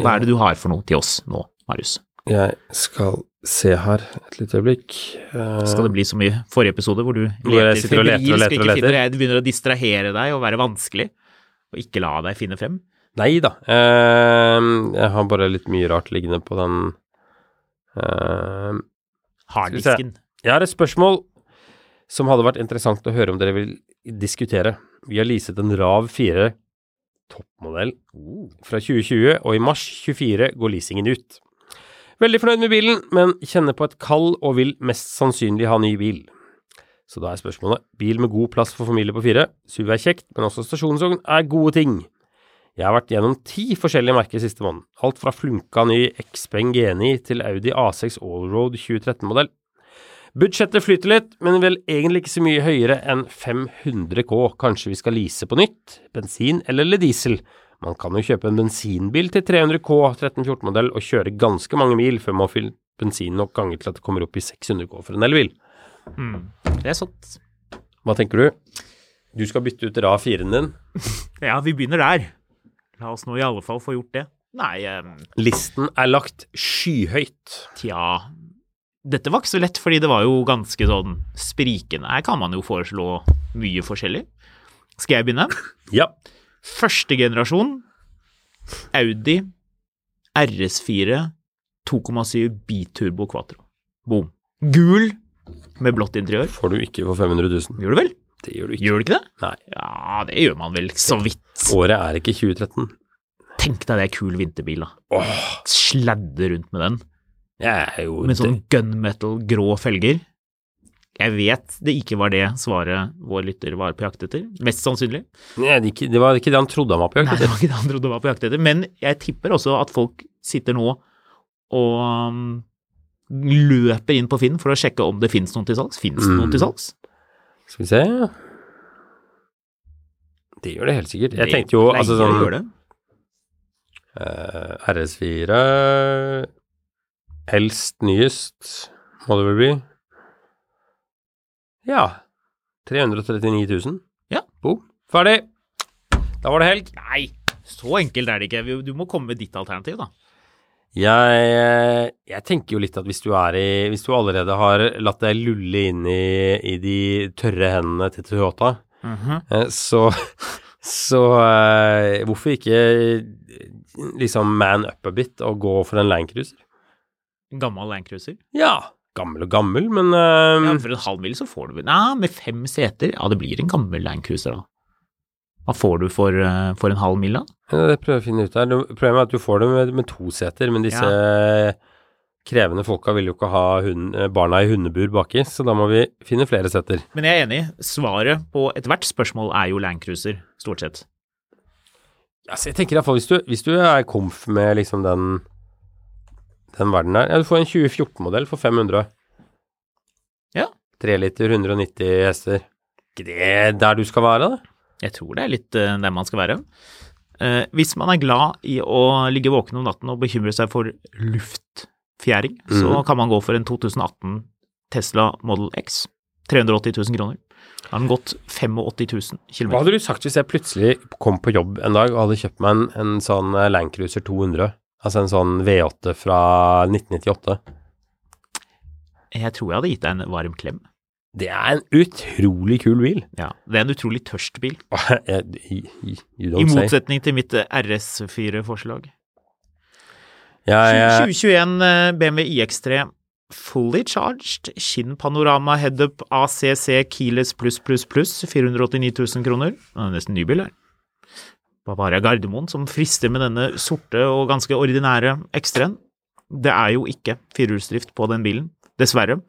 Hva er det du har for noe til oss nå, Marius? Jeg skal se her et lite øyeblikk. Eh, Skal det bli som i forrige episode, hvor du Hvor jeg leter sitter og leter og leter og leter? Jeg begynner å distrahere deg og være vanskelig, og ikke la deg finne frem? Nei da. Eh, jeg har bare litt mye rart liggende på den eh. Harddisken. Jeg har et spørsmål som hadde vært interessant å høre om dere vil diskutere. Vi har leaset en RAV 4 toppmodell fra 2020, og i mars 24 går leasingen ut. Veldig fornøyd med bilen, men kjenner på et kall og vil mest sannsynlig ha ny bil. Så da er spørsmålet bil med god plass for familie på fire. SUV er kjekt, men også stasjonsvogn er gode ting. Jeg har vært gjennom ti forskjellige merker siste måned. Alt fra flunka ny Xpeng Geni til Audi A6 Allroad 2013-modell. Budsjettet flyter litt, men vel egentlig ikke så mye høyere enn 500 K. Kanskje vi skal lease på nytt? Bensin eller diesel? Man kan jo kjøpe en bensinbil til 300 K 1314-modell og kjøre ganske mange mil før man har fylt bensin nok ganger til at det kommer opp i 600 K for en elbil. Det er sant. Hva tenker du? Du skal bytte ut rad 4-en din. <laughs> Ja, vi begynner der. La oss nå i alle fall få gjort det. Nei, um... Listen er lagt skyhøyt. tja Dette var ikke så lett, fordi det var jo ganske sånn sprikende. Her kan man jo foreslå mye forskjellig. Skal jeg begynne? <laughs> Ja. Første generasjon Audi RS4 2,7 biturbo quattro. Boom. Gul med blått interiør. Får du ikke for 500 000. Gjør du vel? Det gjør du ikke. Gjør du ikke det? Nei. Ja, det gjør man vel så vidt. Året er ikke 2013. Tenk deg det er kul vinterbil, da. Åh, Sladde rundt med den. jeg jo Med sånn gunmetal grå felger. Jeg vet det ikke var det svaret vår lytter var på jakt etter. Mest sannsynlig. Nei, det, var ikke det han trodde han var på jakt etter. Nei, det var ikke det han trodde han var på jakt etter. Men jeg tipper også at folk sitter nå og um, løper inn på Finn for å sjekke om det finnes noen til salgs. Finnes det noen Mm. til salgs? Skal vi se Det gjør det helt sikkert. Jeg Det tenkte jo altså sånn uh, eh, RS4 Helst nyest, må det vel bli. Ja. 339 000. Ja. Boom. Ferdig. Da var det helg. Nei, så enkelt er det ikke. Du må komme med ditt alternativ, da. Jeg, eh, jeg tenker jo litt at hvis du i Hvis du allerede har latt deg lulle inn i, i de tørre hendene til Toyota, eh, så <laughs> Så uh, hvorfor ikke liksom man up a bit og gå for en Landcruiser? Gammel Landcruiser. Ja, gammel og gammel, men uh, Ja, for en halv mil så får du Nei, med fem seter. Ja, det blir en gammel Landcruiser, da. Hva får du for, eh, for en halv mil, da? Ja, Det prøver jeg å finne ut her. Problemet er at du får det med, med to seter, men disse krevende folka vil jo ikke ha hund, eh, barna i hundebur baki, så da må vi finne flere seter. Men jeg er enig. Svaret på ethvert spørsmål er jo Landcruiser, stort sett. Altså, jeg tenker iallfall hvis, du- hvis du er komf med liksom den den verden der Ja, du får en 2014-modell for 500. Ja. 3 liter, 190 hester. Ikke det der du skal være, da? Jeg tror det er litt eh, der man skal være. Eh, hvis man er glad i å ligge våken om natten og bekymre seg for luftfjæring, så Mhm. kan man gå for en 2018 Tesla Model X. 380 000 kroner. Da har den gått 85 000 km. Hva hadde du sagt hvis jeg plutselig kom på jobb en dag og hadde kjøpt meg en, en sånn eh, Landcruiser 200? Altså en sånn V8 fra 1998. Jeg tror jeg hadde gitt deg en varm klem. Det er en utrolig kul bil. Ja, Det er en utrolig tørst bil, <laughs> i don't say. motsetning til mitt eh, RS4-forslag. Ja, ja. 2021 eh, BMW iX3 fully charged, skinnpanorama headup ACC Keyless pluss pluss pluss, 489 000 kroner. Det er nesten ny bil her. Bavaria Gardermoen som frister med denne sorte og ganske ordinære X3-en. Det er jo ikke firehjulsdrift på den bilen, dessverre.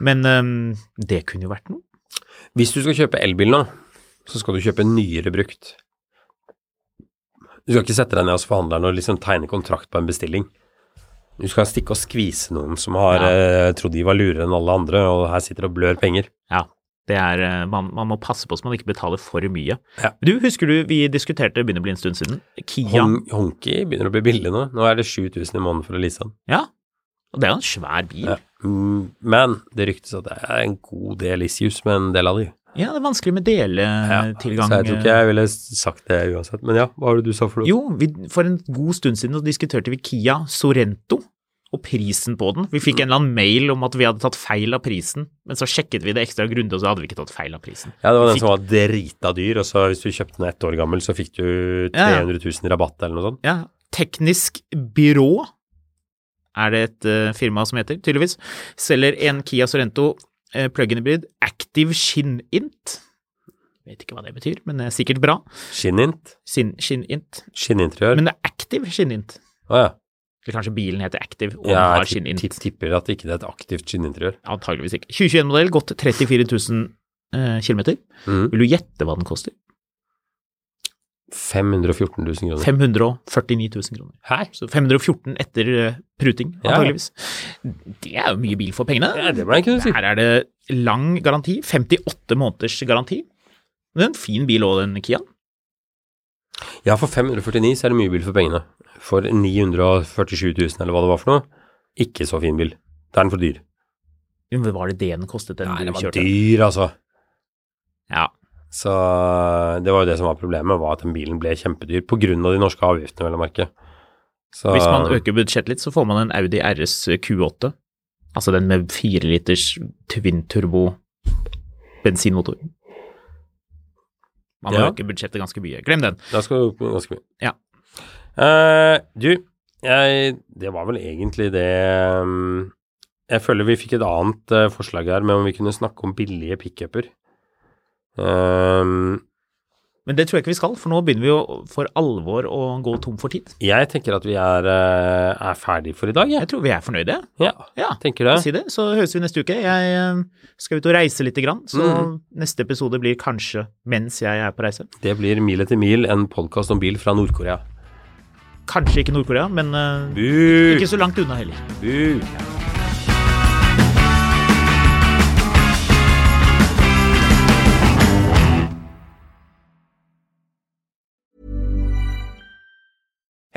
Men um, det kunne jo vært noe. hvis du skal kjøpe elbil nå, så skal du kjøpe nyere brukt. Du skal ikke sette deg ned hos forhandleren og liksom tegne kontrakt på en bestilling. Du skal stikke og skvise noen som har Ja. eh, trodd de var lurere enn alle andre, og her sitter og blør penger. Ja, det er, øh, man, man må passe på så man ikke betaler for mye. Ja. Du, husker du vi diskuterte, det begynner å bli en stund siden, Kia. Hon Honky begynner å bli billig nå. Nå er det 7000 i måneden for å lease den. Ja, og det er jo en svær bil. Ja. Mm, Men det ryktes at det er en god del issues med en del av de. Ja, det er vanskelig med deletilgang. Så jeg tror ikke jeg ville sagt det uansett. Men ja, hva var det du sa for noe? Jo, vi, for en god stund siden diskuterte vi Kia Sorento og prisen på den. Vi fikk en eller annen mail om at vi hadde tatt feil av prisen, men så sjekket vi det ekstra grundig, og så hadde vi ikke tatt feil av prisen. Ja, det var den Fikk- som var drita dyr, og så hvis du kjøpte den ett år gammel, så fikk du 300 Ja, ja. 000 i rabatt eller noe sånt. Ja, Teknisk Byrå er det et eh, firma som heter, tydeligvis, selger en Kia Sorento uh, plug-in hybrid Active Skinnint. Vet ikke hva det betyr, men det er sikkert bra. Skinint? Skinint. Skinnint. Skinninteriør. Men det er Active skinint. Å ja. Eller kanskje bilen heter Active og ja har jeg skinnint. tipp, tipper at ikke det er et aktivt skinninteriør. Antageligvis ikke. 2021-modell, gått 34 000 eh, km. Mm. Vil du gjette hva den koster? 514 000 kroner. 549 000 kroner. Hæ? Så 514 etter pruting, pruting, Ja. Det er jo mye bil for pengene. Ja, det jeg kunne si. Her er det lang garanti, 58 måneders garanti. Det er en fin bil òg, den Kiaen. Ja, for 549 så er det mye bil for pengene. For 947 000 eller hva det var for noe, ikke så fin bil. Da er den for dyr. Men Var det det den kostet, den Nei, den var dyr, altså. Ja. Så det var jo det som var problemet, var at den bilen ble kjempedyr av de norske avgiftene, vel å merke. Så, Hvis man øker budsjettet litt, så får man en Audi RS Q8. Altså den med 4 liters twin turbo bensinmotor. Man må Ja. øke budsjettet ganske mye. Glem den. Da skal du opp ganske mye. Ja. Uh, du, jeg, det var vel egentlig det um, Jeg føler vi fikk et annet uh, forslag her med om vi kunne snakke om billige pickuper. Um, Men det tror jeg ikke vi skal, for nå begynner vi jo for alvor å gå tom for tid. jeg tenker at vi er, eh, er ferdig for i dag, jeg. Jeg tror vi er fornøyde. Ja, Ja, tenker det. si det. Så høres vi neste uke. Jeg eh, skal ut og reise lite grann, så mm. neste episode blir kanskje mens jeg er på reise. Det blir Mil etter mil, en podkast om bil fra Nord-Korea. Kanskje ikke Nord-Korea, men eh, ikke så langt unna heller. Bu!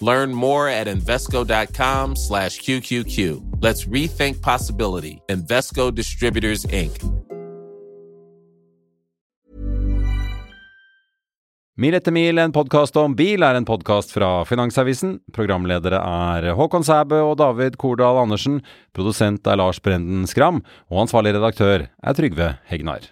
Learn more at Invesco.com slash QQQ. Let's rethink possibility. Invesco Distributors, Inc. Mil etter mil, en podkast om bil, er en podkast fra Finansavisen. Programledere er Håkon Sæbø og David Kordal Andersen. Produsent er Lars Brenden Skram. Og ansvarlig redaktør er Trygve Hegnar.